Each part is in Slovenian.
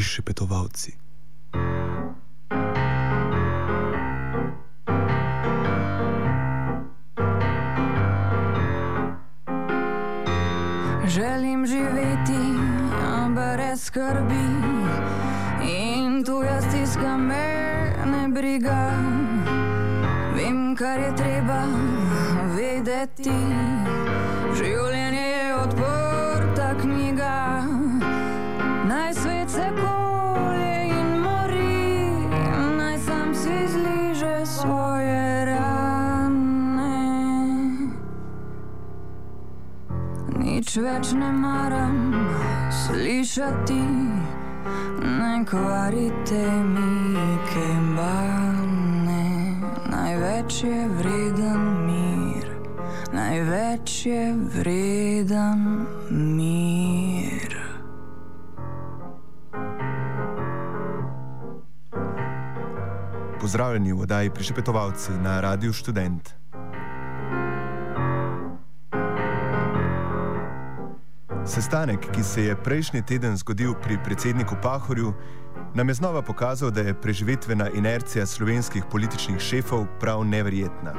prišepetovalci. Želim živeti brez skrbi in tu jaz tiskam me ne briga. Vem, kar je treba vedeti. Življenje Nič več ne maram slišati, ne kvarite mi kembane. Največ je vreden mir, največ je vreden mir. Pozdravljeni v oddaji Prišepetovalci na Radiu Student. Sestanek, ki se je prejšnji teden zgodil pri predsedniku Pahorju, nam je znova pokazal, da je preživetvena inercija slovenskih političnih šefov prav neverjetna.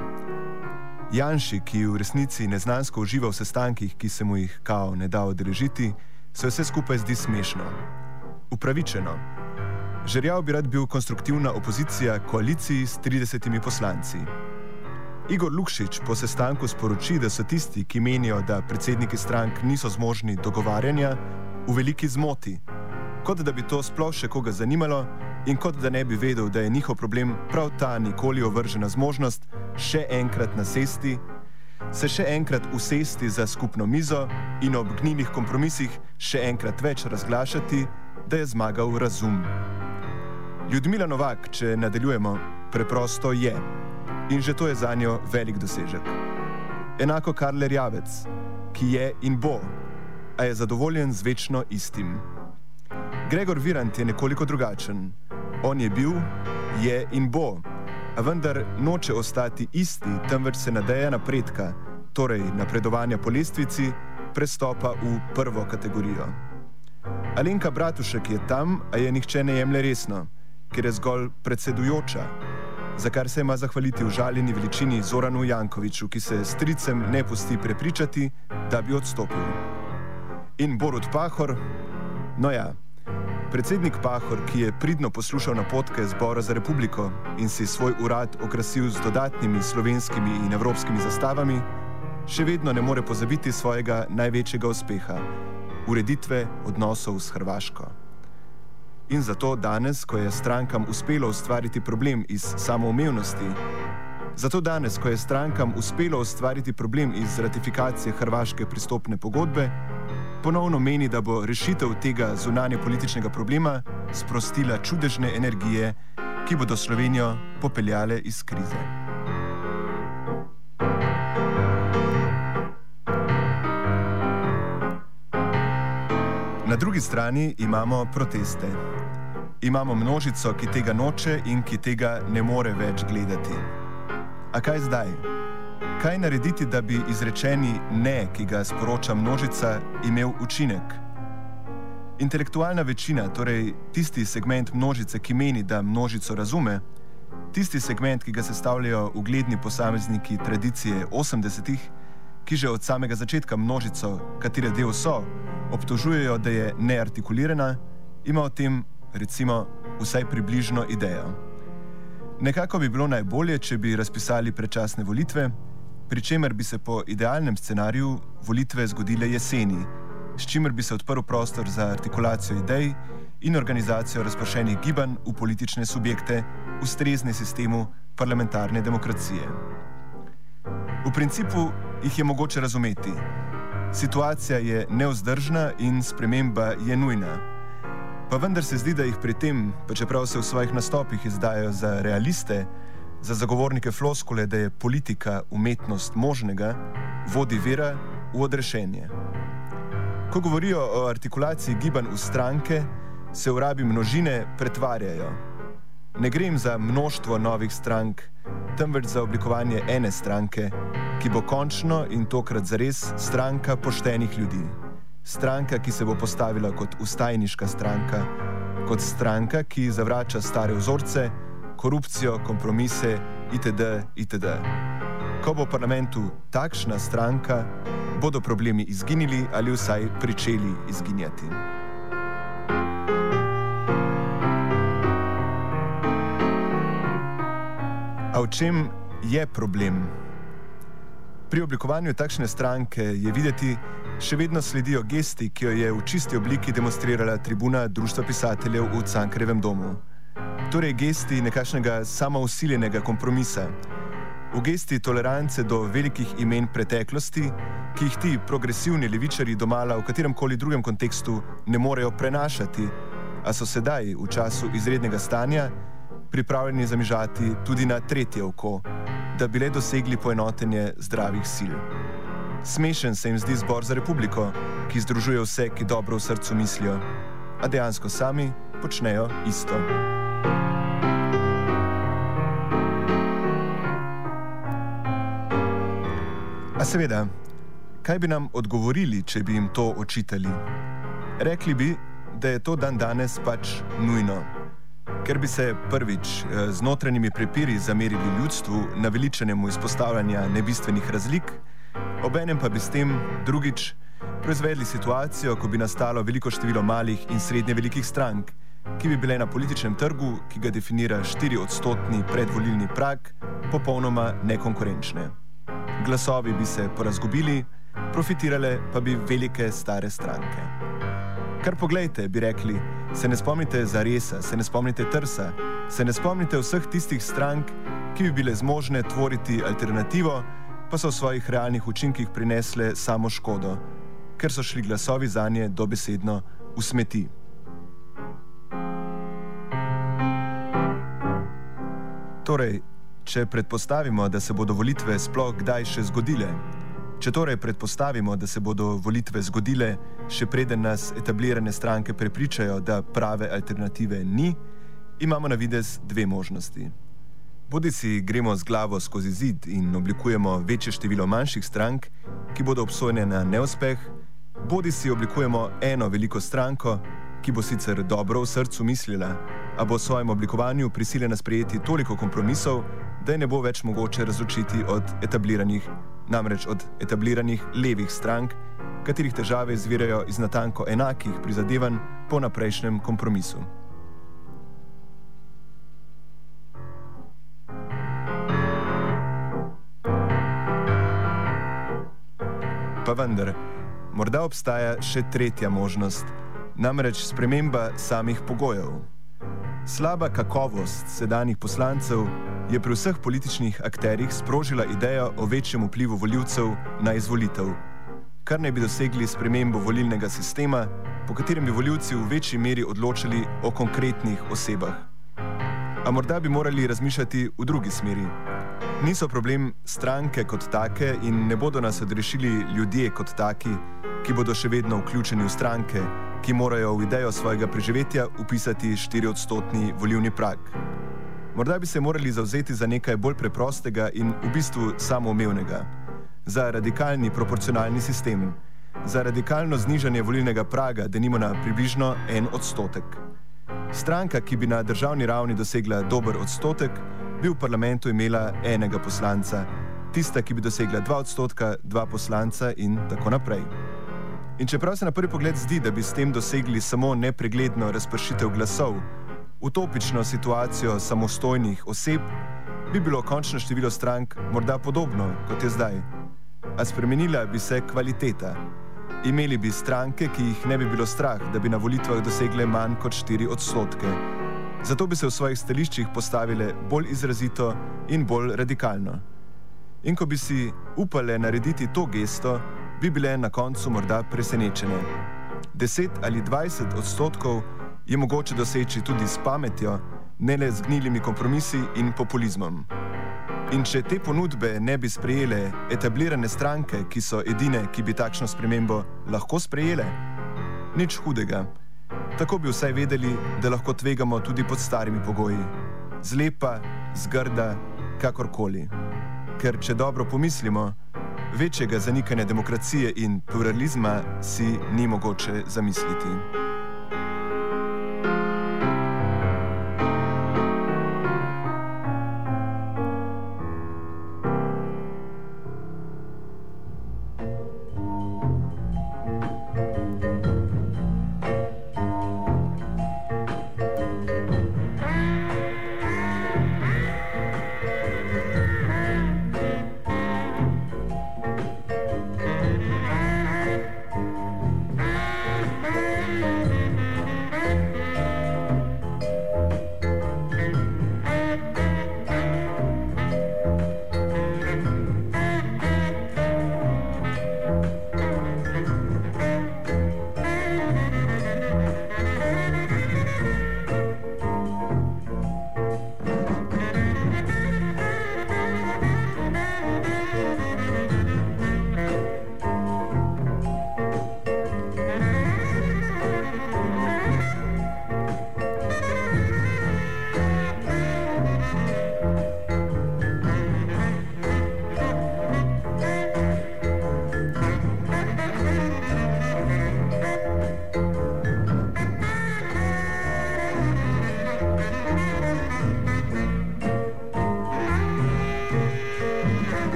Janši, ki v resnici neznansko uživa v sestankih, ki se mu jih kao ne da odrežiti, se vse skupaj zdi smešno. Upravičeno. Žerjav bi rad bil konstruktivna opozicija koaliciji s 30 poslanci. Igor Lukšič po sestanku sporoči, da so tisti, ki menijo, da predsedniki strank niso zmožni dogovarjanja, v veliki zmoti. Kot da bi to sploh še koga zanimalo in kot da ne bi vedel, da je njihov problem prav ta nikoli ovržena zmožnost še enkrat nasesti, se še enkrat usesti za skupno mizo in ob gnilih kompromisih še enkrat več razglašati, da je zmagal razum. Ljudmila Novak, če nadaljujemo, preprosto je. In že to je za njo velik dosežek. Enako Karler Javec, ki je in bo, a je zadovoljen z večno istim. Gregor Virant je nekoliko drugačen. On je bil, je in bo, a vendar noče ostati isti, temveč se nadeja napredka, torej napredovanja po lestvici, prestopa v prvo kategorijo. Alenka Bratušek je tam, a je nihče ne jemlje resno, ker je zgolj predsedujoča, za kar se ima zahvaliti v žaljeni veličini Zoranu Jankoviču, ki se s tricem ne pusti prepričati, da bi odstopil. In Borut Pahor, no ja. Predsednik Pahor, ki je pridno poslušal napotke Zbora za republiko in si svoj urad okrasil z dodatnimi slovenskimi in evropskimi zastavami, še vedno ne more pozabiti svojega največjega uspeha - ureditve odnosov s Hrvaško. In zato danes, ko je strankam uspelo ustvariti problem iz samoumevnosti, zato danes, ko je strankam uspelo ustvariti problem iz ratifikacije hrvaške pristopne pogodbe, ponovno meni, da bo rešitev tega zunanje političnega problema sprostila čudežne energije, ki bodo Slovenijo popeljale iz krize. Drugi strani imamo proteste. Imamo množico, ki tega noče in ki tega ne more več gledati. A kaj zdaj? Kaj narediti, da bi izrečeni ne, ki ga sporoča množica, imel učinek? Intelektualna večina, torej tisti segment množice, ki meni, da množico razume, tisti segment, ki ga sestavljajo ugledni posamezniki tradicije 80-ih, ki že od samega začetka množico, katere del so, obtožujejo, da je neartikulirana, ima o tem, recimo, vsaj približno idejo. Nekako bi bilo najbolje, če bi razpisali predčasne volitve, pri čemer bi se po idealnem scenariju volitve zgodile jeseni, s čimer bi se odprl prostor za artikulacijo idej in organizacijo razpršenih gibanj v politične subjekte, ustrezne sistemu parlamentarne demokracije. V principu jih je mogoče razumeti. Situacija je neozdržna in sprememba je nujna. Pa vendar se zdi, da jih pri tem, pa čeprav se v svojih nastopih izdajo za realiste, za zagovornike floskole, da je politika umetnost možnega, vodi vera v odrešenje. Ko govorijo o artikulaciji gibanj v stranke, se v rabi množine pretvarjajo. Ne grem za množstvo novih strank, temveč za oblikovanje ene stranke, ki bo končno in tokrat zares stranka poštenih ljudi. Stranka, ki se bo postavila kot ustajniška stranka, kot stranka, ki zavrača stare vzorce, korupcijo, kompromise itd. itd. Ko bo v parlamentu takšna stranka, bodo problemi izginili ali vsaj pričeli izginjati. A v čem je problem? Pri oblikovanju takšne stranke je videti, še vedno sledijo gesti, ki jo je v čisti obliki demonstrirala tribuna Društva pisateljev v Cankrevem domu. Torej, gesti nekakšnega samousiljenega kompromisa. V gesti tolerance do velikih imen preteklosti, ki jih ti progresivni levičari domala v katerem koli drugem kontekstu ne morejo prenašati, a so sedaj, v času izrednega stanja, pripravljeni zamižati tudi na tretje oko, da bi le dosegli poenotenje zdravih sil. Smešen se jim zdi zbor za republiko, ki združuje vse, ki dobro v srcu mislijo, a dejansko sami počnejo isto. A seveda, kaj bi nam odgovorili, če bi jim to očitali? Rekli bi, da je to dan danes pač nujno. Ker bi se prvič eh, z notranjimi prepiri zamerili ljudstvu na veličanemu izpostavljanja nebistvenih razlik, Obenem pa bi s tem drugič proizvedli situacijo, ko bi nastalo veliko število malih in srednje velikih strank, ki bi bile na političnem trgu, ki ga definira 4-odstotni predvolilni prak, popolnoma nekonkurenčne. Glasovi bi se porazgubili, profitirale pa bi velike stare stranke. Kar pogledajte, bi rekli, se ne spomnite Zaresa, se ne spomnite Trsa, se ne spomnite vseh tistih strank, ki bi bile zmožne tvoriti alternativo, pa so v svojih realnih učinkih prinesle samo škodo, ker so šli glasovi za nje dobesedno v smeti. Torej, če predpostavimo, da se bodo volitve sploh kdaj še zgodile, če torej predpostavimo, da se bodo volitve zgodile, še preden nas etablirane stranke prepričajo, da prave alternative ni, imamo na videz dve možnosti. Bodi si gremo z glavo skozi zid in oblikujemo večje število manjših strank, ki bodo obsojene na neuspeh, bodi si oblikujemo eno veliko stranko, ki bo sicer dobro v srcu mislila, a bo v svojem oblikovanju prisiljena sprejeti toliko kompromisov, da je ne bo več mogoče razločiti od etabliranih, namreč od etabliranih levih strank, katerih težave izvirajo iz natanko enakih prizadevanj po naprejšnjem kompromisu. Pa vendar, morda obstaja še tretja možnost, namreč sprememba samih pogojev. Slaba kakovost sedanjih poslancev je pri vseh političnih akterjih sprožila idejo o večjem vplivu voljivcev na izvolitev, kar naj bi dosegli spremembo volilnega sistema, po katerem bi voljivci v večji meri odločili o konkretnih osebah. A morda bi morali razmišljati v drugi smeri niso problem stranke kot take in ne bodo nas odrešili ljudje kot taki, ki bodo še vedno vključeni v stranke, ki morajo v idejo svojega preživetja upisati 4-odstotni volivni prak. Morda bi se morali zauzeti za nekaj bolj preprostega in v bistvu samoumevnega, za radikalni proporcionalni sistem, za radikalno znižanje volilnega praga, da nimo na približno en odstotek. Stranka, ki bi na državni ravni dosegla dober odstotek, bi v parlamentu imela enega poslanca, tista, ki bi dosegla dva odstotka, dva poslanca in tako naprej. In čeprav se na prvi pogled zdi, da bi s tem dosegli samo nepregledno razpršitev glasov, utopično situacijo samostojnih oseb, bi bilo končno število strank morda podobno kot je zdaj. A spremenila bi se kvaliteta. Imeli bi stranke, ki jih ne bi bilo strah, da bi na volitvah dosegle manj kot 4 odstotke. Zato bi se v svojih stališčih postavile bolj izrazito in bolj radikalno. In ko bi si upale narediti to gesto, bi bile na koncu morda presenečene. 10 ali 20 odstotkov je mogoče doseči tudi s pametjo, ne le z gnilimi kompromisi in populizmom. In če te ponudbe ne bi sprejele etablirane stranke, ki so edine, ki bi takšno spremembo lahko sprejele, nič hudega. Tako bi vsaj vedeli, da lahko tvegamo tudi pod starimi pogoji. Zlepa, zgrda, kakorkoli. Ker če dobro pomislimo, večjega zanikanja demokracije in pluralizma si ni mogoče zamisliti.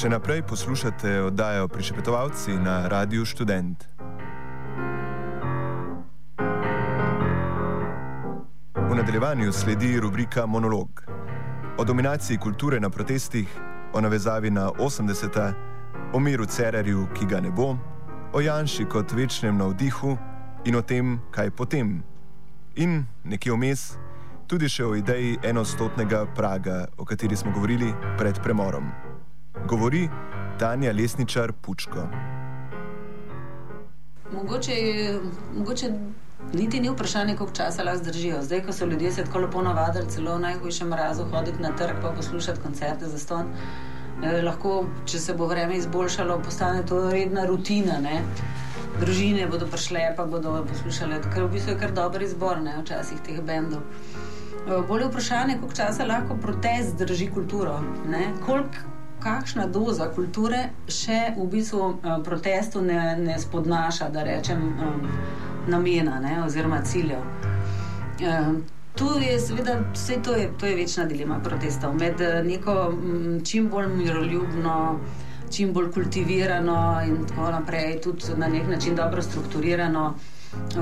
Še naprej poslušate oddajo Prišepetovalci na Radiu Student. V nadaljevanju sledi rubrika Monolog. O dominaciji kulture na protestih, o navezavi na 80-ta, o miru Cererju, ki ga ne bo, o Janši kot večnem navdihu in o tem, kaj potem. In nekje vmes tudi še o ideji enostotnega praga, o kateri smo govorili pred premorom. Govori Tanja Lesničar Pučko. Mogoče, mogoče niti ni vprašanje, koliko časa lahko zdržijo. Zdaj, ko so ljudje se tako lepo navadili, celo v najhujšem mrazu hoditi na trg in poslušati koncerte za ston, eh, lahko, če se bo vreme izboljšalo, postane to redna rutina. Ne? Družine bodo prišle, pa bodo poslušale, ker v bistvu je kar dober izbor, ne včasih teh bendov. Eh, bolje vprašanje, koliko časa lahko protest drži kulturo. Koliko kakšna doza kulture še v bistvu uh, protestu ne, ne spodnaša, da rečem, um, namena ne, oziroma ciljev. Um, Tu je seveda vse to, je, to je večna dilema protestov med neko m, čim bolj miroljubno, čim bolj kultivirano in tako naprej, tudi na nek način dobro strukturirano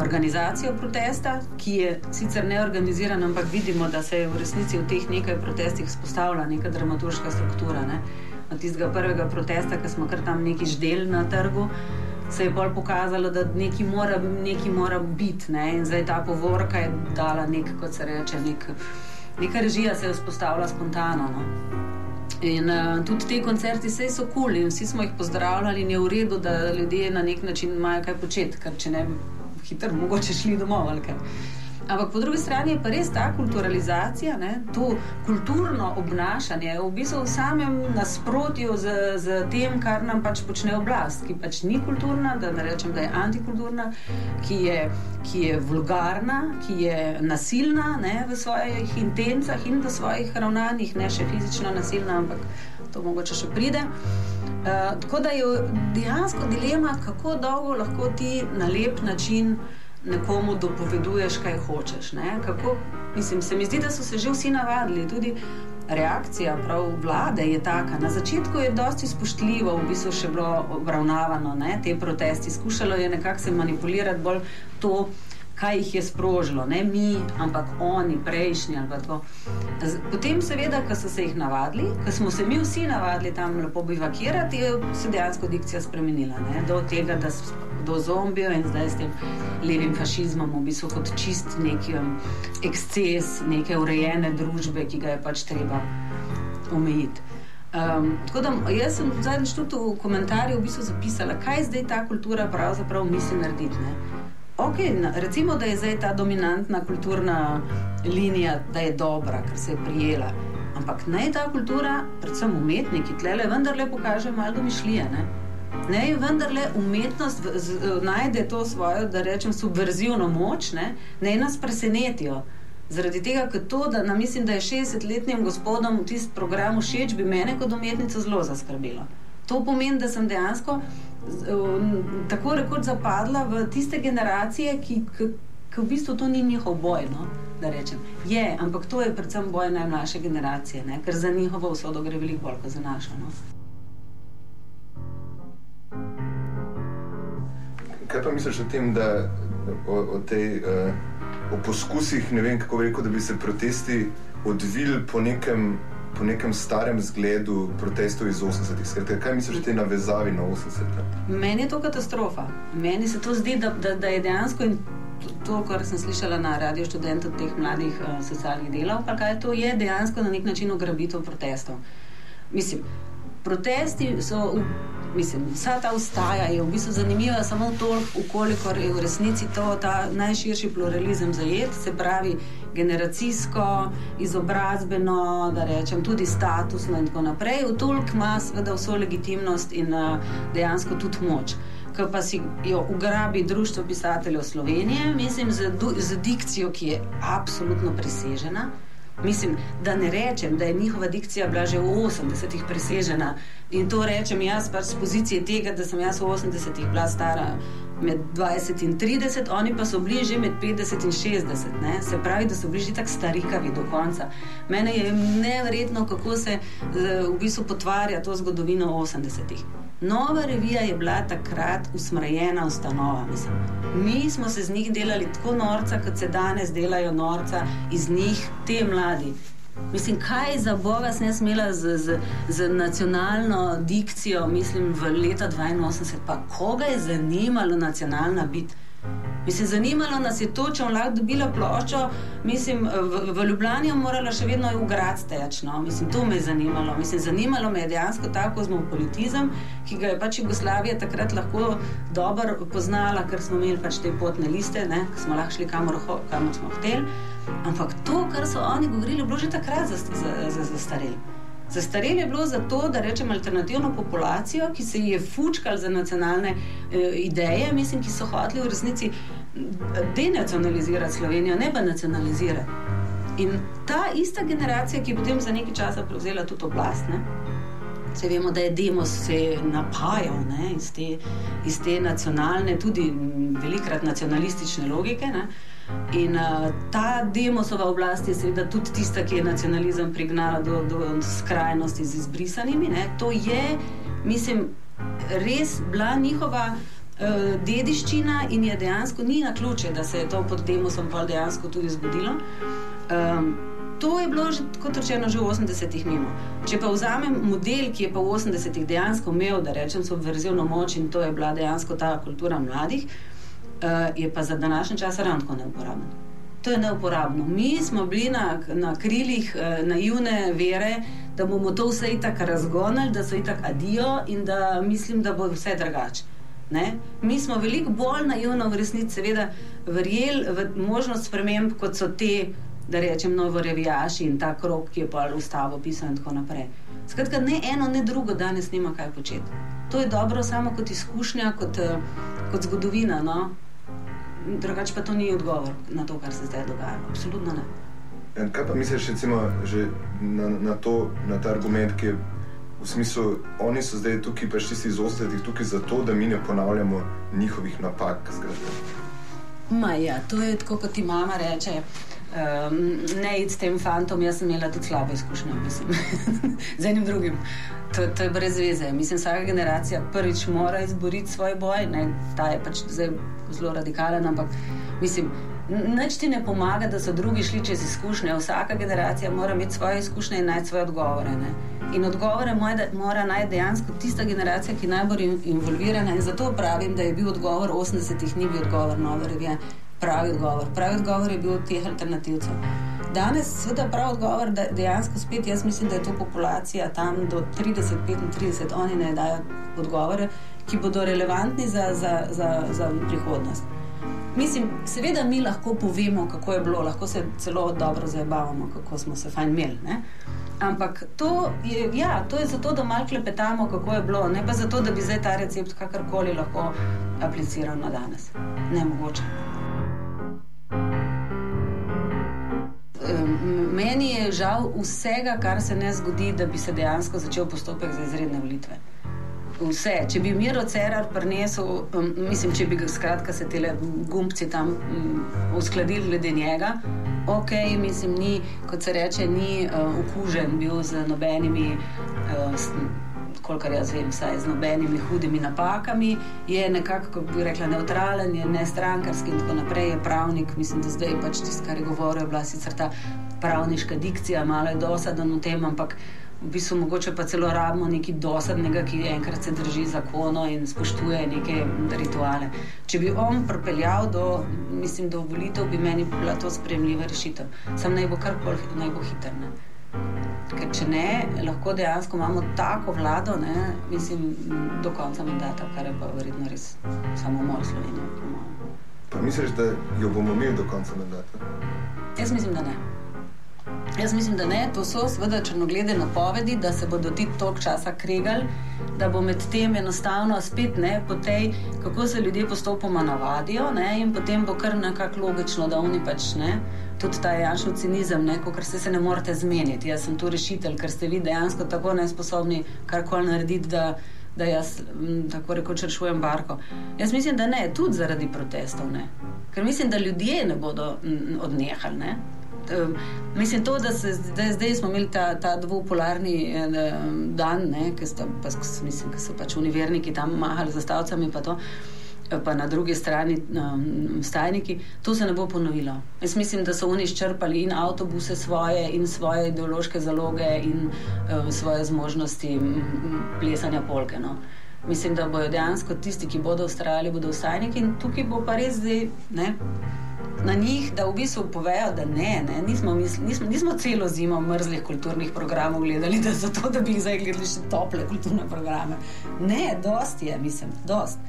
organizacijo protesta, ki je sicer neorganizirana, ampak vidimo, da se je v resnici v teh nekaj protestih spostavila neka dramaturška struktura. Ne od tistega prvega protesta, ki smo kar tam neki ždel na trgu, se je bolj pokazalo, da neki mora, neki mora biti. Ne? In zdaj ta povorka je dala nek, kot se reče, nek, neka režija se je vzpostavila spontano. No? In uh, tudi te koncerti so kul cool in vsi smo jih pozdravljali, in je v redu, da ljudje na nek način imajo kaj početi, ker če ne bi hitro mogoče šli domov. Ali kaj. Ampak po drugi strani je pa res ta kulturalizacija, ne, to kulturno obnašanje v bistvu v samem nasprotju z, z tem, kar nam pač počne oblast, ki pač ni kulturna, da ne rečem, da je antikulturna, ki je, ki je vulgarna, ki je nasilna ne, v svojih intencah in v svojih ravnanjih, ne še fizično nasilna, ampak to mogoče še pride. Uh, tako da je dejansko dilema, kako dolgo lahko ti na lep način nekomu dopoveduješ, kaj hočeš. Kako, mislim, se mi zdi, da so se že vsi navadili. Tudi reakcija prav vlade je taka. Na začetku je dosti spoštljivo, v bistvu še bilo obravnavano ne, te protesti. Skušalo je nekako se manipulirati bolj to kaj jih je sprožilo, ne mi, ampak oni, prejšnji. Potem, seveda, ko so se jih navadili, ko smo se mi vsi navadili tam lepo bivakirati, je se dejansko dikcija spremenila. Ne? Do tega, da do zombijo in zdaj s tem levim fašizmom, v bistvu kot čist neki um, eksces, neke urejene družbe, ki ga je pač treba omejiti. Um, tako da jaz sem zadnjič tudi v komentarju v bistvu zapisala, kaj zdaj ta kultura pravzaprav misli narediti. Ne? Okay, recimo, da je zdaj ta dominantna kulturna linija, da je dobra, ker se je prijela. Ampak naj ta kultura, predvsem umetniki, tle vendarle pokaže malo domišljije. Ne? Naj vendarle umetnost v, z, najde to svojo, da rečem, subverzivno moč, ne? naj nas presenetijo. Zaradi tega, to, da nam mislim, da je 60-letnim gospodom v tistem programu všeč, bi mene kot umetnico zelo zaskrbelo. To pomeni, da sem dejansko tako rekoč zapadla v tiste generacije, ki, ki, ki v bistvu to ni njihov boj. No? Je, ampak to je predvsem boj najmlajše generacije, ne? ker za njihovo usodo gre veliko bolj kot za našo. No? Kaj pa misliš o tem, da o, o tej, uh, o poskusih, ne vem kako rekel, da bi se protesti odvili po nekem po nekem starem zgledu protestov iz 80-ih. Kaj misliš tej navezavi na 80-ih? Meni je to katastrofa. Meni se to zdi, da, da, da je dejansko in to, kar sem slišala na radiju študentov teh mladih uh, socialnih delov, pa kaj to je dejansko na nek način ugrabitev protestov. Mislim, protesti so. V, Mislim, vsa ta ustaja je v bistvu zanimiva samo toliko, koliko je v resnici to ta najširši pluralizem zajet, se pravi generacijsko, izobrazbeno, da rečem tudi statusno in tako naprej. V toliko ima seveda vso legitimnost in uh, dejansko tudi moč. Ko pa si jo ugrabi Društvo pisateljev Slovenije, mislim, z, z dikcijo, ki je absolutno presežena. Mislim, da ne rečem, da je njihova dikcija bila že v 80-ih presežena in to rečem jaz pač z pozicije tega, da sem jaz v 80-ih bila stara med 20 in 30, oni pa so bili že med 50 in 60. Ne? Se pravi, da so bili že tako starikavi do konca. Mene je nevrjetno, kako se v bistvu potvarja to zgodovino 80-ih. Nova revija je bila takrat usmrjena ustanova. Mislim. Mi smo se z njih delali tako norca, kot se danes delajo norca iz njih, te mladi. Mislim, kaj za Boga sem smela z, z, z nacionalno dikcijo, mislim, v leta 82, pa koga je zanimalo nacionalna biti? Mislim, zanimalo nas je to, če bom lahko dobila ploščo. Mislim, v, v Ljubljani je morala še vedno v grad steči. No? Mislim, to me je zanimalo. Mislim, zanimalo me je dejansko ta kozmopolitizem, ki ga je pač Jugoslavija takrat lahko dobro poznala, ker smo imeli pač te potne liste, ki smo lahko šli kamor, kamor smo hoteli. Ampak to, kar so oni govorili, je bilo že takrat zastarelo. Za, za, za Zastarelo je bilo zato, da rečem alternativno populacijo, ki se je fučkal za nacionalne e, ideje, mislim, ki so hoteli v resnici denacionalizirati Slovenijo, ne pa nacionalizirati. In ta ista generacija, ki je potem za nekaj časa prevzela tudi oblast, ne, se vemo, da je demos se napajal ne, iz, te, iz te nacionalne, tudi velikrat nacionalistične logike. Ne, In uh, ta demosova oblast je seveda tudi tista, ki je nacionalizem prignala do, do skrajnosti z izbrisanimi. Ne. To je, mislim, res bila njihova uh, dediščina in je dejansko ni na ključe, da se je to pod demosom dejansko tudi zgodilo. Um, To je bilo, že, kot rečeno, že v 80-ih mimo. Če pa vzamem model, ki je pa v 80-ih dejansko imel, da rečem, subverzivno moč in to je bila dejansko ta kultura mladih, uh, je pa za današnji čas ravno neuporaben. To je neuporabno. Mi smo bili na, na krilih uh, naivne vere, da bomo to vse tako razgonili, da so itak adijo in da mislim, da bo vse drugače. Ne? Mi smo veliko bolj naivno v resnici, seveda, verjeli v možnost sprememb, kot so te, da rečem, novorevijaši in ta krok, ki je pa ustavo pisan in tako naprej. Skratka, ne eno, ne drugo danes nima kaj početi. To je dobro samo kot izkušnja, kot, eh, kot zgodovina. No? Drugače pa to ni odgovor na to, kar se zdaj dogaja. Absolutno ne. In kaj pa misliš, recimo, na, na, to, na ta argument, ki je v smislu, oni so zdaj tukaj, pač tisti iz ostalih, tukaj zato, da mi ne ponavljamo njihovih napak? Ma ja, to je tako, kot ti mama reče. Um, ne id s tem fantom, jaz sem imela tudi slabe izkušnje, mislim, z enim drugim. To, to je brez veze. Mislim, vsaka generacija prvič mora izboriti svoj boj, ne, ta je pač zdaj zelo radikalen, ampak mislim, nič ti ne pomaga, da so drugi šli čez izkušnje. Vsaka generacija mora imeti svoje izkušnje in najti svoje odgovore. Ne. In odgovore mora najti dejansko tista generacija, ki je najbolj involvirana. In zato pravim, da je bil odgovor 80-ih, ni bil odgovor nove revije pravi odgovor. Pravi odgovor je bil od teh alternativcev. Danes, seveda, pravi odgovor, da dejansko spet jaz mislim, da je to populacija tam do 30-35, oni ne dajo odgovore, ki bodo relevantni za, za, za, za prihodnost. Mislim, seveda mi lahko povemo, kako je bilo, lahko se celo dobro zabavamo, kako smo se fajn imeli. Ne? Ampak to je, ja, to je zato, da malo klepetamo, kako je bilo, ne pa zato, da bi zdaj ta recept kakorkoli lahko apliciral na danes. Ne mogoče. Meni je žal vsega, kar se ne zgodi, da bi se dejansko začel postopek za izredne volitve. Vse. Če bi Miro Cerar prinesel, um, mislim, če bi skratka, se te gumbci tam um, uskladili glede njega, ok, mislim, ni, kot se reče, ni uh, okužen bil z nobenimi. Uh, kolikor jaz vem, vsaj z nobenimi hudimi napakami, je nekako, kako bi rekla, neutralen, je ne strankarski in tako naprej, je pravnik. Mislim, da zdaj pač tisto, kar je govoril, je bila sicer ta pravniška dikcija, malo je dosaden v tem, ampak. V bistvu mogoče pa celo rabimo nekaj dosadnega, ki enkrat se drži zakona in spoštuje neke rituale. Če bi on pripeljal do, mislim, do volitev, bi meni bila to sprejemljiva rešitev. Sam naj bo kar koli, naj bo hiter. Ker če ne, lahko dejansko imamo tako vlado, ne, mislim, do konca mandata, kar je pa verjetno res samo mor Slovenije. Pa misliš, da jo bomo imeli do konca mandata? Jaz mislim, da ne. Jaz mislim, da ne. To so seveda črnoglede napovedi, da se bodo ti tok časa kregali, da bo med tem enostavno spet ne, po tej, kako se ljudje postopoma navadijo ne, in potem bo kar nekako logično, da oni pač ne tudi ta jašov cinizem, ker se, se ne morete zmeniti. Jaz sem tu rešitelj, ker ste vi dejansko tako nesposobni karkoli narediti, da da jaz tako rekoč rešujem barko. Jaz mislim, da ne, tudi zaradi protestov. Ne. Ker mislim, da ljudje ne bodo odnehali. Ne. Mislim, to, da, se, da zdaj smo imeli ta, ta dvopolarni dan, ki so, so pač univerzniki tam mahali za stavcami. Pa, pa na drugi strani um, stajniki, to se ne bo ponovilo. Jaz mislim, da so oni izčrpali in avtobuse svoje, in svoje ideološke zaloge, in um, svoje zmožnosti um, plesanja polke. No. Mislim, da bodo dejansko tisti, ki bodo ustrajali, bodo vstajniki in tukaj bo pa res zdaj. Na njih, da v bistvu povejo, da ne, ne nismo, nismo, nismo celo zimo mrzlih kulturnih programov gledali, da, zato, da bi zdaj gledali še tople kulturne programe. Ne, dosti je, mislim, dosti.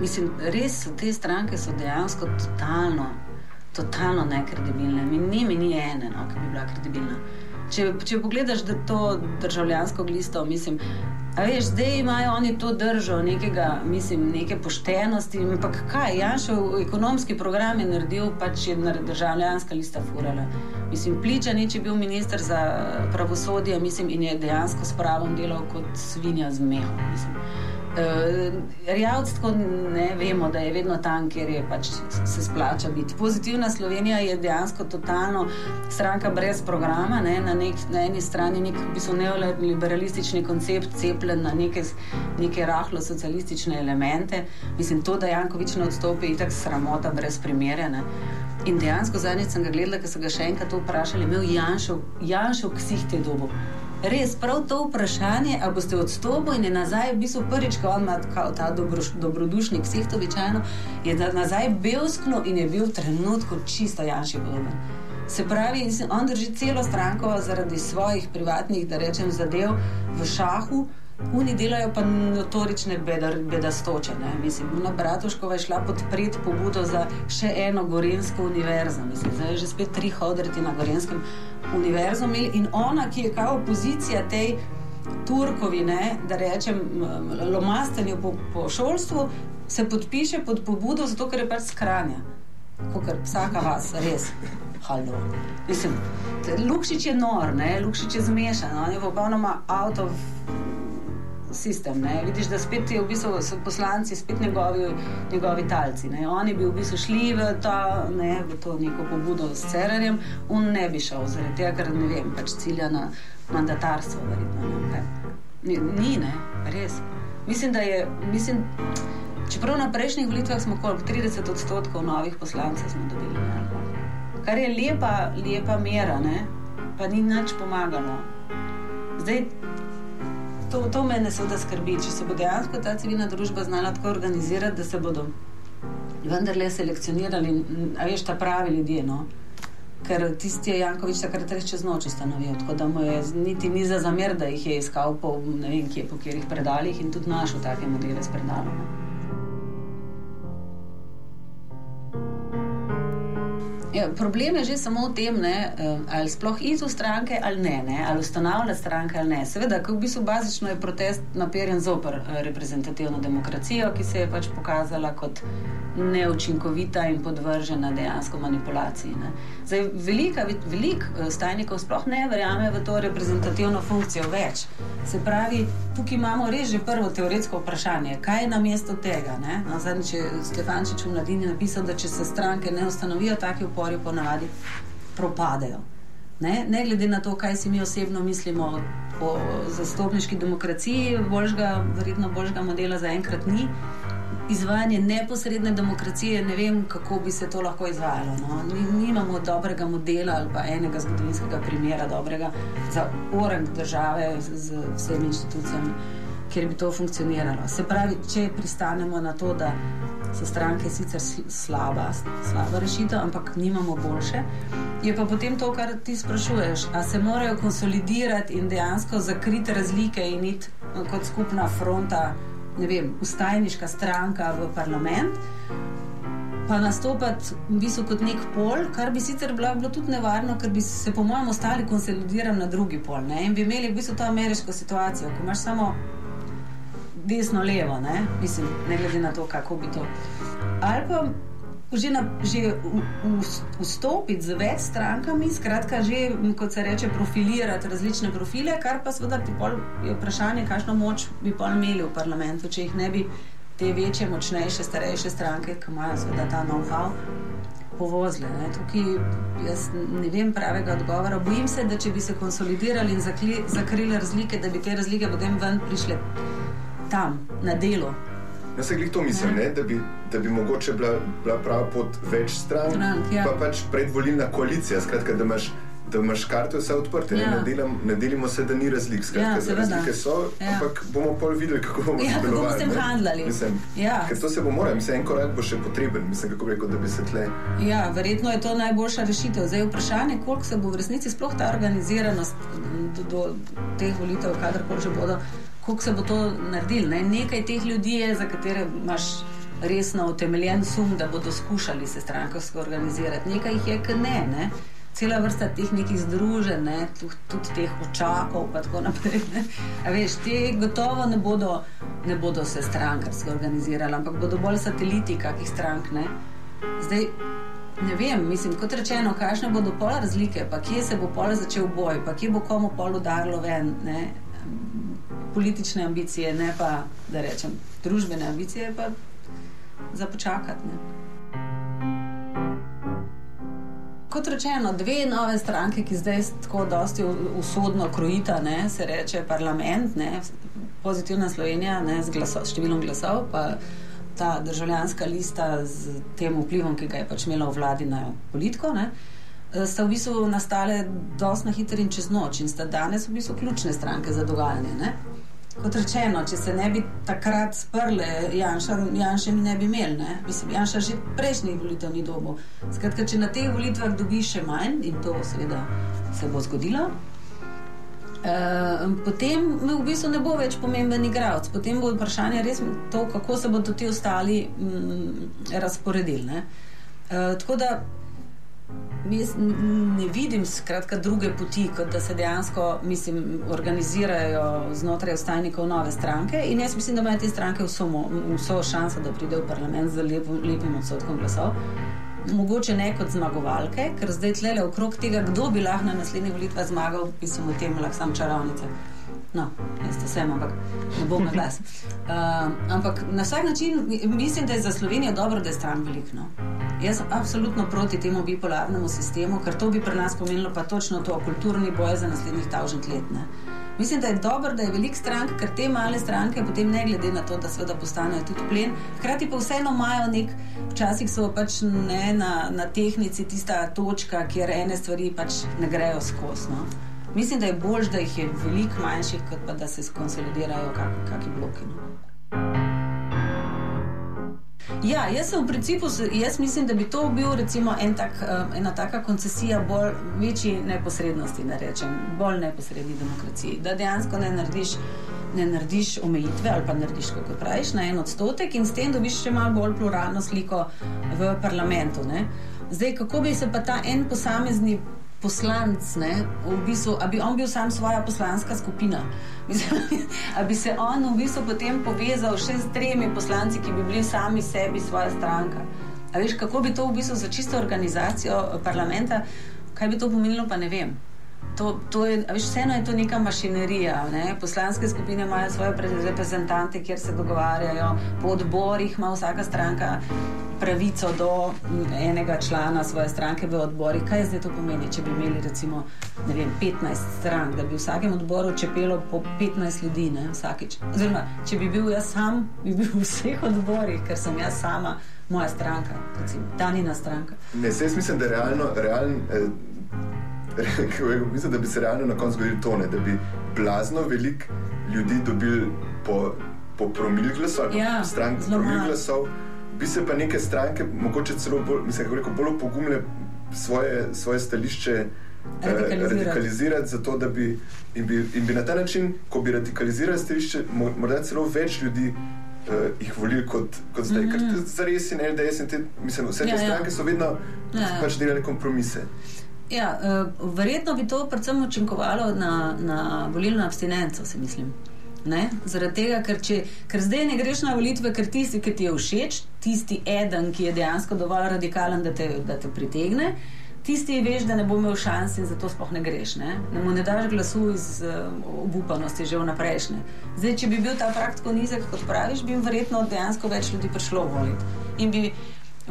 Mislim, res te stranke so dejansko totalno, totalno nekredibilne. Mi ni, mi ni ene, no, ki bi bila kredibilna. Če, če pogledaš da to državljansko glisto, mislim, veš, zdaj imajo oni to držo nekega, mislim, neke poštenosti. Ampak kaj, Janšov ekonomski program je naredil, pač je državljanska lista furala. Mislim, Pličanič je bil minister za pravosodje, mislim, in je dejansko s pravom delal kot svinja z mehom. Rjavc tako ne vemo, da je vedno tam, kjer je pač se splača biti. Pozitivna Slovenija je dejansko totalno stranka brez programa, ne, na, nek, na eni strani nek neoliberalistični koncept cepljen na neke, neke rahlo socialistične elemente. Mislim, to, da Jankovič ne odstopi, je tako sramota brez primerjene. In dejansko zadnjič sem ga gledala, ker so ga še enkrat vprašali, imel Janšov, Janšov ksih te dobo. Res, prav to vprašanje, ali boste odstopili in je nazaj, v bistvu prvič, ko ima ta dobro, dobrodušnik, vseh to običajno, je nazaj belskno in je bil v trenutku čisto Janši podoben. Se pravi, on drži celo stranko zaradi svojih privatnih, da rečem, zadev v šahu. Oni delajo pa notorične bedastoče. Mislim, Una Bratuškova je šla podpreti pobudo za še eno Gorensko univerzo. Mislim, zdaj je že spet tri hodriti na Gorenskem univerzo imeli in ona, ki je kao opozicija tej Turkovi, ne, da rečem, lomastenju po, po šolstvu, se podpiše pod pobudo zato, ker je pač skranja. Kot vsaka vas, res. Halo. Mislim, Lukšič je nor, ne? Lukšič je zmešan, on je popolnoma out of sistem. Ne? Vidiš, da spet je v bistvu poslanci, spet njegovi, njegovi talci. Ne? Oni bi v bistvu šli v, ta, ne, v to neko pobudo s Cererjem, on ne bi šel zaradi tega, ker ne vem, pač cilja na mandatarstvo. Verjetno, ne? Ni, ni, ne, res. Mislim, da je. Mislim, Čeprav na prejšnjih volitvah smo koliko 30 odstotkov novih poslancev dobili, ne? kar je lepa, lepa mera, ne? pa ni nič pomagalo. Zdaj, to, to mene seveda skrbi, če se bo dejansko ta civilna družba znala tako organizirati, da se bodo vendarle selekcionirali, a veš, ta pravi ljudje. No? Ker tisti je Jankovič takrat reče čez noč ustanovil, tako da mu je niti ni za zamer, da jih je iskal po ne vem kje, po kjerih predaljih in tudi našel take modele s predalom. Ja, problem je že samo v tem, ne, ali sploh iz stranke ali ne, ne ali ustanavlja stranke ali ne. Seveda, v bistvu bazično je protest naperjen zoper eh, reprezentativno demokracijo, ki se je pač pokazala kot neučinkovita in podvržena dejansko manipulaciji. Ne. Zdaj, velika, velik eh, stajnikov sploh ne verjame v to reprezentativno funkcijo več. Se pravi, tukaj imamo res že prvo teoretsko vprašanje, kaj je na mesto tega. No, Zadnjič je Stefančič v mladini napisal, da če se stranke ne ustanovijo, taki upori ponavadi propadejo. Ne? ne glede na to, kaj si mi osebno mislimo o zastopniški demokraciji, boljšega, verjetno boljšega modela zaenkrat ni izvajanje neposredne demokracije, ne vem, kako bi se to lahko izvajalo. No. Nimamo dobrega modela ali pa enega zgodovinskega primera, dobrega za orang države z, z vsemi inštitucijami, kjer bi to funkcioniralo. Se pravi, če pristanemo na to, da so stranke sicer slaba, slaba rešitev, ampak nimamo boljše. Je pa potem to, kar ti sprašuješ, ali se morajo konsolidirati in dejansko zakriti razlike in iti kot skupna fronta ne vem, ustajniška stranka v parlament. Pa nastopati v bistvu kot nek pol, kar bi sicer bilo, bilo tudi nevarno, ker bi se, po mojem, ostali konsolidirani na drugi pol. Ne? In bi imeli v bistvu to ameriško situacijo, ko imaš samo desno, levo, ne? Mislim, ne glede na to, kako bi to. Ali pa že, na, že v, v, vstopiti z več strankami, skratka, že, kot se reče, profilirati različne profile, kar pa seveda je vprašanje, kakšno moč bi pa imeli v parlamentu, če jih ne bi te večje, močnejše, starejše stranke, ki imajo seveda ta know-how. Povozle, Tukaj jaz ne vem pravega odgovora. Bojim se, da če bi se konsolidirali in zakli, zakrili razlike, da bi te razlike potem ven prišle tam, na delo, Jaz se glih to mislim, ne, da, bi, da bi mogoče bila, bila prava pot več stran, Strank, ja. pa pač predvolilna koalicija, skratka, da imaš. Da imaš karte vse odprte, ja. ne, delam, ne delimo se, da ni razlik. Skratka, ja, razlike so, ja. ampak bomo pa videli, kako bomo ja. Kako bomo s tem handlali? Ja. Ker to se bo moralo, mislim, en korak bo še potreben, mislim, kako rekel, da bi se tle. Ja, verjetno je to najboljša rešitev. Zdaj je vprašanje, koliko se bo v resnici sploh ta organiziranost do, do teh volitev, kadarkoli že bodo, kako se bo to naredilo. Ne? Nekaj teh ljudi je, za katere imaš resno utemeljen sum, da bodo skušali se strankarsko organizirati. Nekaj jih je, ki ne. ne? Cela vrsta teh nekih združenj, ne? tudi teh očakov, in tako naprej. Veš, te gotovo ne bodo, ne bodo se strankarsko organizirali, ampak bodo bolj sateliti kakih strank. Ne? Zdaj, ne vem, mislim, kot rečeno, kakšne bodo pol razlike, pa kje se bo pol začel boj, pa kje bo komu pol udarilo ven. Ne? Politične ambicije, ne pa, da rečem, družbene ambicije, pa za počakati. Ne. Kot rečeno, dve nove stranke, ki zdaj tako dosti usodno krojita, ne, se reče parlament, ne, pozitivna Slovenija ne, z, glaso, številom glasov, pa ta državljanska lista z tem vplivom, ki ga je pač imela v vladi na politiko. Ne, sta v bistvu nastale dosti na hitro in čez noč in sta danes v bistvu ključne stranke za dogajanje. Ne. Kot rečeno, če se ne bi takrat sprle, Janša, Janša mi ne bi imel, ne? mislim, Janša že prejšnjih volitev ni dobil. Skratka, če na teh volitvah dobiš še manj, in to seveda se bo zgodilo, eh, potem v bistvu ne bo več pomemben igralec. Potem bo vprašanje res to, kako se bodo ti ostali mm, razporedili. Eh, tako da Jaz ne vidim skratka, druge poti, kot da se dejansko mislim, organizirajo znotraj ostajnikov nove stranke. In jaz mislim, da imajo te stranke vso, vso šanso, da pridejo v parlament z lep, lepim odstotkom glasov. Mogoče ne kot zmagovalke, ker zdaj tle okrog tega, kdo bi lahko na naslednjih volitvah zmagal, mislim, v tem lahko sam čarovnice. No, jaz to sem, ampak ne bom na glas. Uh, ampak na vsak način mislim, da je za Slovenijo dobro, da je stran veliko. No. Jaz sem absolutno proti temu bipolarnemu sistemu, ker to bi pri nas pomenilo pa točno to, kulturni boj za naslednjih tavžent let. Ne. Mislim, da je dobro, da je velik strank, ker te male stranke potem ne glede na to, da seveda postanejo tudi plen. Hkrati pa vseeno imajo nek, včasih so pač ne na, na tehnici tista točka, kjer ene stvari pač ne grejo skozi. No. Mislim, da je bolj, da jih je veliko manjših, kot pa da se skonsolidirajo kakšni bloki. No. Ja, jaz v principu, jaz mislim, da bi to bil recimo en tak, eh, ena taka koncesija bolj večji neposrednosti, da rečem, bolj neposredni demokraciji. Da dejansko ne narediš, ne narediš omejitve ali pa narediš, kako praviš, na en odstotek in s tem dobiš še malo bolj pluralno sliko v parlamentu. Ne? Zdaj, kako bi se pa ta en posamezni poslanc, ne, v bistvu, ali bi on bil sam svoja poslanska skupina. Ali bi se on v bistvu potem povezal še s tremi poslanci, ki bi bili sami sebi svoja stranka. A veš, kako bi to v bistvu za čisto organizacijo parlamenta, kaj bi to pomenilo, pa ne vem. To, to je, veš, vseeno je to neka mašinerija. Ne? Poslanske skupine imajo svoje reprezentante, kjer se dogovarjajo, po odborih ima vsaka stranka pravico do enega člana svoje stranke v odborih. Kaj zdaj to pomeni, če bi imeli recimo vem, 15 strank, da bi v vsakem odboru čepelo po 15 ljudi, ne, vsakič. Oziroma, če bi bil jaz sam, bi bil v vseh odborih, ker sem jaz sama, moja stranka, recimo, Danina stranka. Ne, jaz mislim, da je realno. realno eh... Mislim, da bi se realno na koncu zgodilo to, ne, da bi blazno veliko ljudi dobili po, po promil glasov, ja, strank po promil glasov bi se pa neke stranke, mogoče celo bolj, mislim, rekel, bolj pogumile svoje, svoje stališče eh, radikalizirati. radikalizirati zato, da bi in, bi in bi na ta način, ko bi radikalizirali stališče, morda celo več ljudi uh, jih volili kot, kot zdaj. Mm -hmm. Ker za res in LDS in te, mislim, vse te ja, ja. stranke ja. so vedno ja, ja. pač delali kompromise. Ja, uh, verjetno bi to predvsem učinkovalo na, na volilno abstinenco, se mislim. Ne? Zaradi tega, ker, če, ker zdaj ne greš na volitve, ker tisti, ki ti je všeč, tisti eden, ki je dejansko dovolj radikalen, da te, da te pritegne, tisti veš, da ne bo imel šanse in zato sploh ne greš. Ne, ne mu ne daš glasu iz uh, obupanosti že vnaprejšnje. Zdaj, če bi bil ta prak tako nizek, kot praviš, bi verjetno dejansko več ljudi prišlo voliti. In bi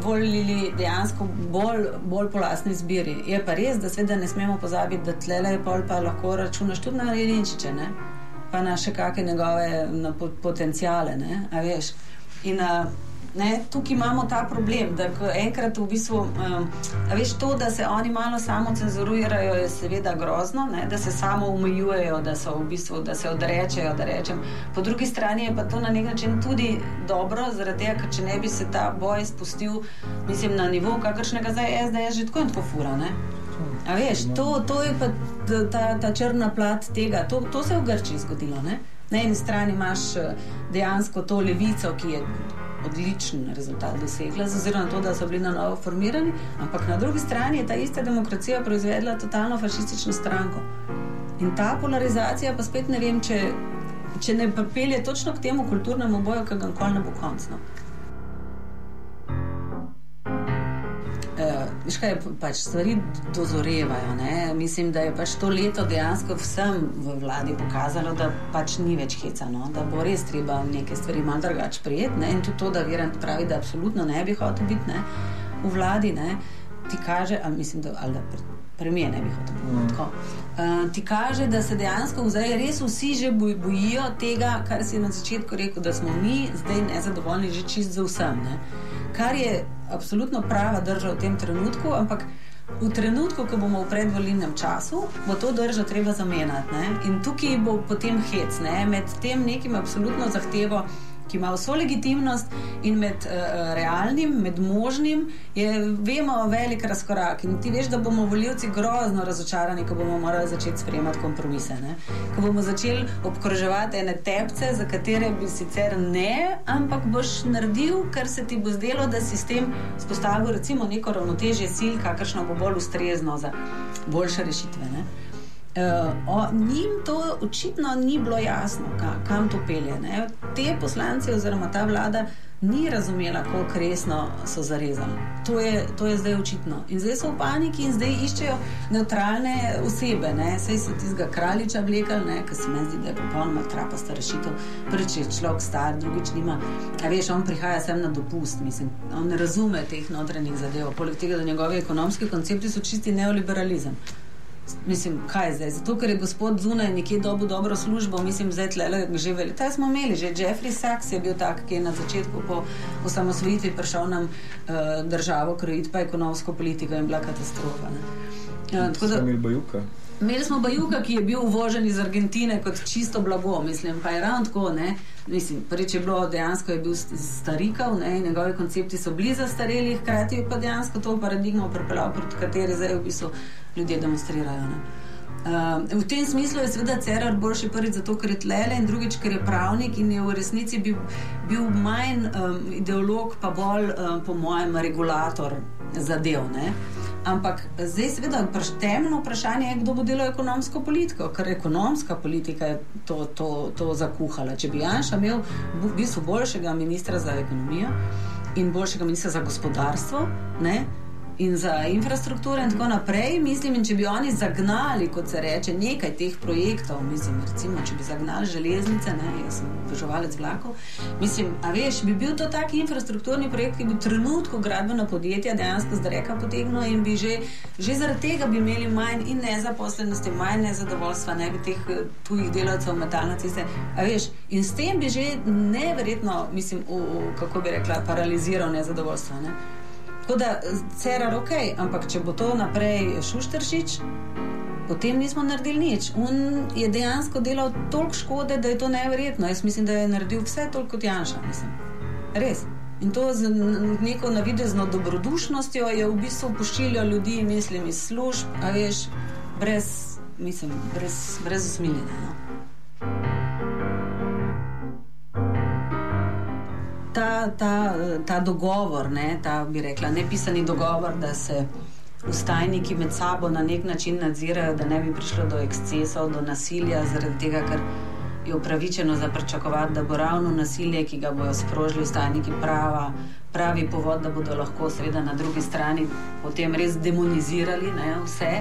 volili dejansko bolj, bolj po lastni izbiri. Je pa res, da seveda ne smemo pozabiti, da tle je pol pa lahko računaš tudi na Jelinčiče pa na še kakšne njegove na potencijale. In, ne, tukaj imamo ta problem, da enkrat v bistvu, um, veš, to, da se oni malo samo cenzurirajo, je seveda grozno, ne, da se samo omejujejo, da, v bistvu, da se odrečejo. Da rečem. Po drugi strani je pa to na nek način tudi dobro, zaradi tega, ker če ne bi se ta boj spustil mislim, na nivo, kakršnega zdaj SDS že tako in tako fura. Ne. A veš, to, to je pa ta, ta črna plat tega. To, to se je v Grčiji zgodilo. Ne? Na eni strani imaš eh, dejansko to levico, ki je odličen rezultat dosegla, oziroma to, da so bili na novo formirani, ampak na drugi strani je ta ista demokracija proizvedla totalno fašistično stranko. In ta polarizacija, pa spet ne vem, če, če ne pelje točno k temu kulturnemu boju, ki ga nikoli ne bo končno. Veš kaj, pač stvari dozorevajo. Ne? Mislim, da je pač to leto dejansko vsem v vladi pokazalo, da pač ni več hecano, da bo res treba neke stvari malo drugače prijeti. In tudi to, da Virant pravi, da absolutno ne bi hotel biti ne? v vladi, ne? ti kaže, ali mislim, da. Ali da Premijer ne bi hotel biti tako. Uh, ti kaže, da se dejansko zdaj res vsi že bojijo tega, kar si na začetku rekel, da smo mi zdaj nezadovoljni že čist za vsem. Ne? Kar je absolutno prava drža v tem trenutku, ampak v trenutku, ko bomo v predvolilnem času, bo to držo treba zamenjati. In tukaj bo potem hec ne? med tem nekim absolutno zahtevo ki ima vso legitimnost in med uh, realnim, med možnim, je, vemo, velik razkorak. In ti veš, da bomo voljivci grozno razočarani, ko bomo morali začeti sprejemati kompromise. Ne? Ko bomo začeli obkroževati ene tepce, za katere bi sicer ne, ampak boš naredil, kar se ti bo zdelo, da si s tem spostavil neko ravnotežje sil, kakršno bo bolj ustrezno za boljše rešitve. Ne? Uh, o, njim to očitno ni bilo jasno, kam, kam to pelje. Ne? Te poslanci oziroma ta vlada ni razumela, koliko resno so zarezali. To je, to je zdaj očitno. In zdaj so v paniki in zdaj iščejo neutralne osebe. Sej so tistega kraljiča vlekali, ker se mi zdi, da je popolnoma trapasta rešitev. Prvič je človek star, drugič nima. A veš, on prihaja sem na dopust, mislim. On ne razume teh notranjih zadev. Poleg tega, da njegovi ekonomski koncepti so čisti neoliberalizem. Mislim, kaj je zdaj? Zato, ker je gospod zunaj nekje dobil dobro službo, mislim, zdaj tle že veli. Ta smo imeli, že Jeffrey Sachs je bil tak, ki je na začetku po osamosvojitvi prišel nam uh, državo krojiti, pa ekonomsko politiko in bila katastrofa. Uh, tako da. Imeli bajuka. Imeli smo bajuka, ki je bil uvožen iz Argentine kot čisto blago, mislim, pa je ravno tako, ne. Mislim, prvič je bilo dejansko je bil starikav, ne, njegovi koncepti so bili zastareli, hkrati je pa dejansko to paradigmo pripeljal, proti kateri zdaj v bistvu ljudje demonstrirajo. Uh, v tem smislu je seveda Cerar boljši prvič zato, ker je tlele in drugič, ker je pravnik in je v resnici bil, bil manj um, ideolog, pa bolj, um, po mojem, regulator zadev. Ne? Ampak zdaj, seveda, temeljno vprašanje je, kdo bo delal ekonomsko politiko, ker ekonomska politika je to, to, to zakuhala. Če bi Janša imel v bistvu boljšega ministra za ekonomijo in boljšega ministra za gospodarstvo, ne? In za infrastrukturo in tako naprej. Mislim, in če bi oni zagnali, kot se reče, nekaj teh projektov, mislim, recimo, če bi zagnali železnice, ne, jaz sem vržovalec vlakov, mislim, a veš, bi bil to taki infrastrukturni projekt, ki bi v trenutku gradbena podjetja dejansko z reka potegnil in bi že, že zaradi tega bi imeli manj in nezaposlenosti, manj nezadovoljstva, ne bi teh eh, tujih delavcev metalna ceste. A veš, in s tem bi že neverjetno, mislim, v, v, kako bi rekla, paraliziral nezadovoljstvo. Ne. Tako da, cerar, ok, ampak če bo to naprej šuštršič, potem nismo naredili nič. On je dejansko delal toliko škode, da je to neverjetno. Jaz mislim, da je naredil vse toliko kot Janša. Mislim. Res. In to z neko navidezno dobrodušnostjo je v bistvu pošiljal ljudi, mislim, iz služb, a veš, brez, mislim, brez, brez usmiljenja. No? Ta, ta, ta dogovor, ne, ta bi rekla, nepisani dogovor, da se ustajniki med sabo na nek način nadzirajo, da ne bi prišlo do ekscesov, do nasilja, zaradi tega, ker je upravičeno za pričakovati, da bo ravno nasilje, ki ga bodo sprožili stajniki prava, pravi povod, da bodo lahko seveda na drugi strani potem res demonizirali ne, vse.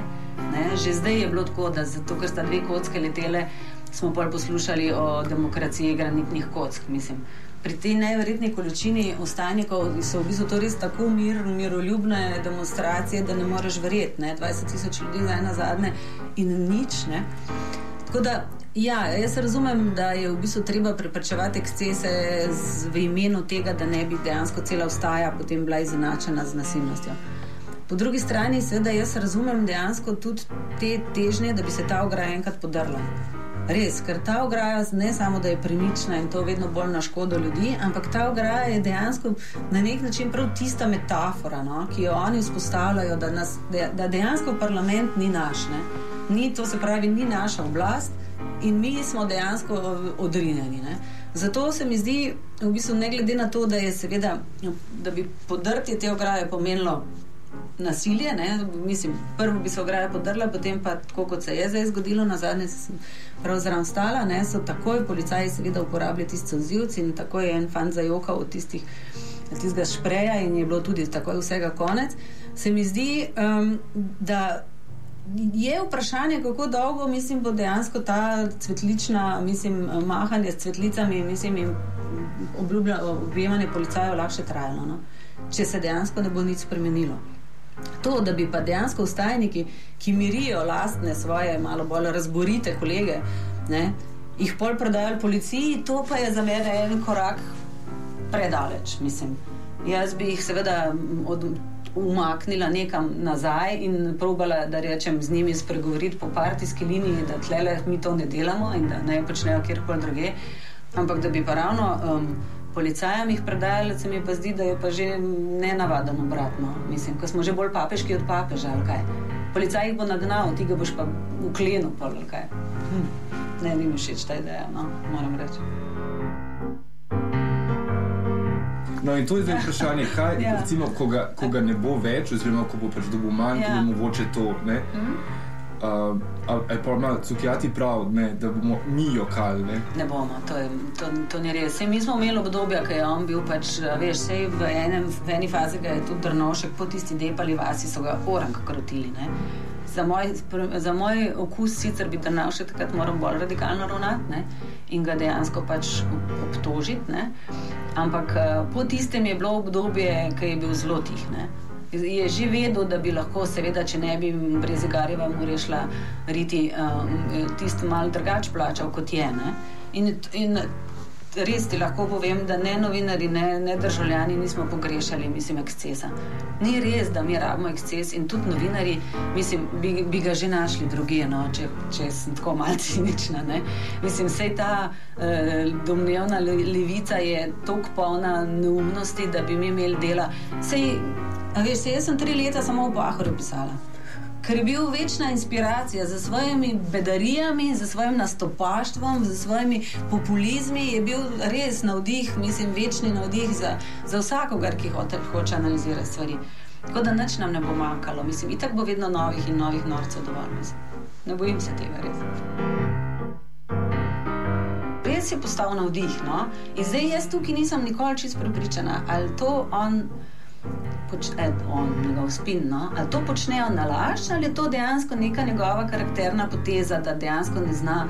Ne. Že zdaj je bilo tako, da zato, ker sta dve kocke letele, smo pol poslušali o demokraciji granitnih kock, mislim pri tej nevrjetni količini ostanikov so v bistvu to res tako mir, miroljubne demonstracije, da ne moreš verjeti. 20 tisoč ljudi za ena zadnje in nič. Ne? Tako da, ja, jaz razumem, da je v bistvu treba preprečevati ekscese v imenu tega, da ne bi dejansko cela vstaja potem bila izenačena z nasilnostjo. Po drugi strani, seveda, jaz razumem dejansko tudi te težnje, da bi se ta ograja enkrat podrla. Res, ker ta ograja ne samo, da je premična in to vedno bolj na škodo ljudi, ampak ta ograja je dejansko na nek način prav tista metafora, no, ki jo oni vzpostavljajo, da, nas, da dejansko parlament ni naš. Ne. Ni, to se pravi, ni naša oblast in mi smo dejansko odrinjeni. Ne. Zato se mi zdi, v bistvu, ne glede na to, da, seveda, da bi podrtje te ograje pomenilo nasilje. Ne? Mislim, prvo bi se ograja podrla, potem pa, tako kot se je zdaj zgodilo, na zadnje sem pravzaprav stala, ne? so takoj policaji seveda uporabljali tiste vzivce in tako je en fan zajokal od tistih. Tistega špreja, in je bilo tudi tako, vsega konec. Se mi zdi, um, da je vprašanje, kako dolgo mislim, bo dejansko ta cvetlična, mislim, mahanje s cvetlicami mislim, in objemanje policajev lahko trajalo, no? če se dejansko ne bo nič spremenilo. To, da bi pa dejansko ustajniki, ki mirijo lastne svoje, malo bolj razborite kolege, ne, jih pol prodajali policiji, to pa je za mene en korak predaleč. Mislim. Jaz bi jih seveda od, umaknila nekam nazaj in probala, da rečem z njimi spregovoriti po partijski liniji, da tle mi to ne delamo in da ne počnejo kjerkoli druge. Ampak da bi pa ravno. Um, policajem jih predajali, se mi pa zdi, da je pa že ne navaden obratno. Mislim, ko smo že bolj papeški od papeža, ali kaj. Policaj jih bo nagnal, ti ga boš pa uklenil, ali kaj. Hm. Ne, ni mi všeč ta ideja, no, moram reči. No, in to je zdaj vprašanje, kaj ja. recimo, ko, ga, ko ga ne bo več, oziroma ko bo pač dobil manj, ja. bo mogoče to. Ne? Mm. Uh, ali pa ima Cukjati prav, ne, da bomo mi jokali? Ne? ne bomo, to, je, to, to ni res. Sej mi smo imeli obdobje, ki je on bil, pač, veš, v, enem, v eni fazi ga je tudi drnošek, po tisti depali vasi so ga orang krotili. Ne. Za moj, za moj okus sicer bi drnošek takrat moral bolj radikalno ravnati ne, in ga dejansko pač obtožiti. Ne. Ampak po tistem je bilo obdobje, ki je bil zelo tih. Ne je že vedel, da bi lahko, seveda, če ne bi brez Igarjeva mu rešila riti, um, tisto malo drugače plačal kot je. In, in res ti lahko povem, da ne novinari, ne, ne državljani nismo pogrešali, mislim, ekscesa. Ni res, da mi rabimo eksces in tudi novinari, mislim, bi, bi ga že našli druge, no, če, če sem tako malce cinična. Ne? Mislim, vse ta eh, domnevna levica je tako polna neumnosti, da bi mi imeli dela. Sej, Veš, jaz sem tri leta samo v Bahru pisala. Ker je bil večna inspiracija za svojimi bedarijami, za svojim nastopaštvom, za svojimi populizmi, je bil res navdih, mislim, večni navdih za, za vsakogar, ki hoče, hoče analizirati stvari. Tako da nič nam ne bo manjkalo, mislim, itak bo vedno novih in novih norcev dovolj. Ne bojim se tega res. Res je postal navdih. No? In zdaj jaz tukaj nisem nikoli čist prepričana, ali to on počne on, njegov spin. No? Ali to počnejo na laž, ali je to dejansko neka njegova karakterna poteza, da dejansko ne zna.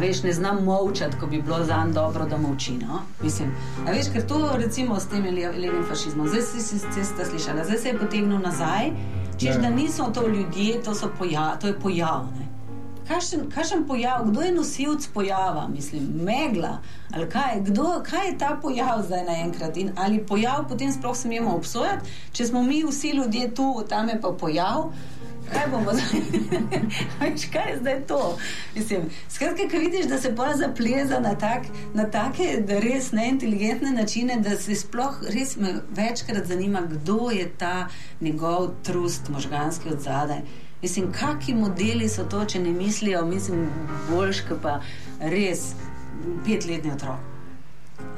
Veš, ne znam molčati, ko bi bilo za njim dobro, da molči. No? Mislim, veš, ker to recimo s tem levim fašizmom, zdaj si se slišala, zdaj se je potegnil nazaj, češ da niso to ljudje, to, pojav, to je pojav. Ne? Kakšen pojav, kdo je nosilc pojava, mislim, megla. Kaj, kdo, kaj je ta pojav zdaj naenkrat? In ali pojav potem sploh smemo obsojati, če smo mi vsi ljudje tu, tam je pa pojav. Kaj bomo zdaj? kaj je zdaj to? Mislim, skratka, ko vidiš, da se pa zapleza na, tak, na take res neinteligentne načine, da se sploh res me večkrat zanima, kdo je ta njegov trust možganski od zadaj. Mislim, kakšni modeli so to, če ne mislijo, mislim, boljš, pa res petletni otrok.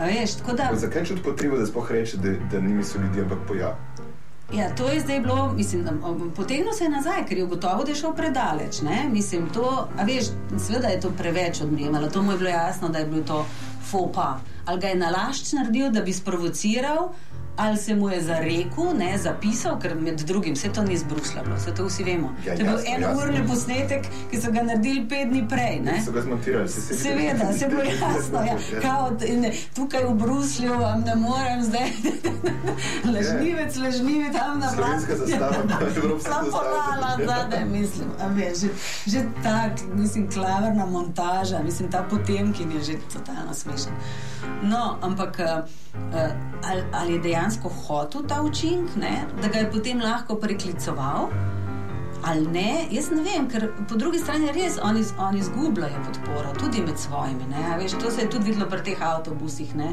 Veš, da... Zakaj čuti potrebo, da spoh reče, da, da ni misel ljudi, ampak pojav? Ja, to je zdaj bilo, mislim, potegnil se je nazaj, ker je ugotovil, da je šel predaleč. Ne? Mislim, to, a veš, seveda je to preveč odmevalo, to mu je bilo jasno, da je bil to fopa. Ali ga je nalašč naredil, da bi sprovociral, ali se mu je zarekel, ne zapisal, ker med drugim vse to ni izbruslalo, vse to vsi vemo. Ja, to je bil enourni posnetek, ki so ga naredili pet dni prej. Ne? So ga zmontirali, se vse. Seveda, se bo jasno. Ja. Kao, ne, tukaj v Bruslju vam ne morem zdaj. lažnivec, lažnivec tam na zastava. Sam ponala, da ne mislim. Veš, že, že tak, mislim, klaverna montaža, mislim, ta potem, ki je že totalno smešen. No, ampak uh, ali, ali je dejansko hotel ta učinek, da ga je potem lahko priklicoval? Ali ne, jaz ne vem, ker po drugi strani res oni, oni izgubljajo podporo, tudi med svojimi. Veš, to se je tudi videlo pri teh avtobusih, ne?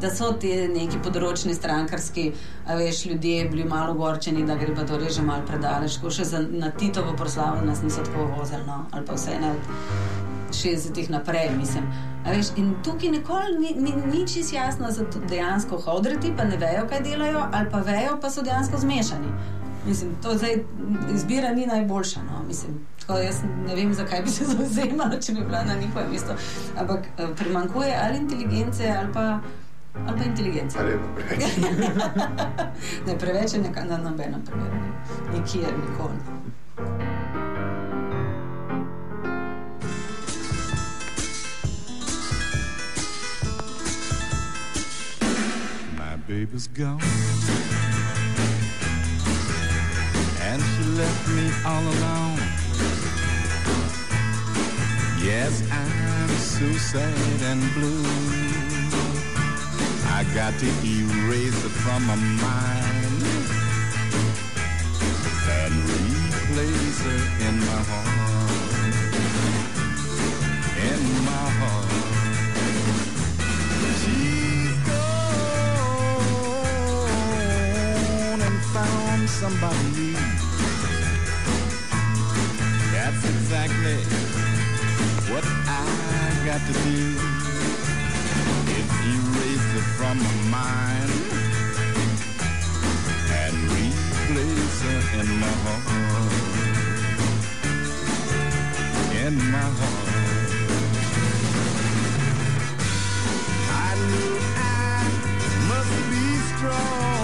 da so ti neki področni strankarski veš, ljudje bili malo gorčeni, da gre pa to reže malo predaleč. Ko še za, na Titovo proslavo nas niso tako vozili, no? ali pa vse ne od 60-ih naprej, mislim. Veš, in tukaj nikoli ni, ni, ni čisto jasno, da so dejansko hodriti, pa ne vejo, kaj delajo, ali pa vejo, pa so dejansko zmešani. Mislim, to zdaj izbira ni najboljša. No? Mislim, tako, jaz ne vem, zakaj bi se zauzemala, če bi bila na njihovem mestu. Ampak eh, primankuje ali inteligence ali pa. Ali pa inteligence. Ali pa preveč. ne, preveč je nekaj na nobenem primeru, nikjer, nikoli. Baby's gone. and she left me all alone. Yes, I'm so sad and blue. I got to erase it from my mind and replace her in my heart. In my heart. Somebody new. That's exactly what I got to do. If erase it from my mind and replace her in my heart. In my heart. I knew I must be strong.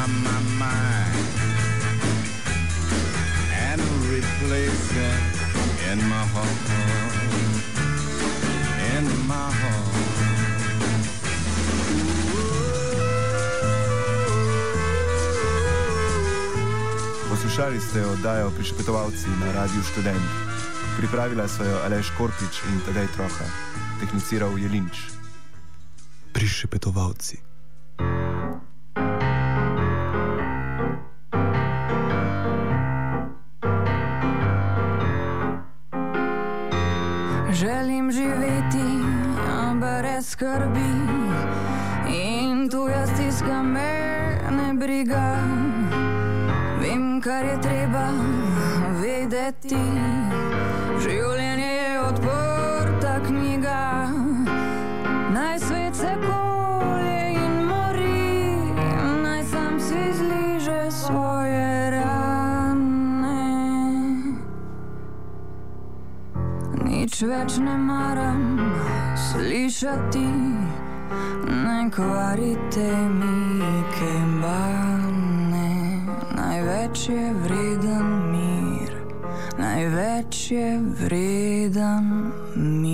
from my mind and replace it in my heart, in my heart. Poslušali ste oddajo Prišpetovalci na Radiu Študent. Pripravila so jo Aleš Korpič in Tadej Troha. Tehniciral je Linč. Prišpetovalci. Skrbi in tu jaz stiska me ne briga. Vem, kar je treba vedeti. Življenje je odprta knjiga, naj svet se kolje in mori, naj sam si zliže svoje rane. Nič več ne maram slišati, ne kvarite mi kembane. Največ je vreden mir, največ je vreden mir.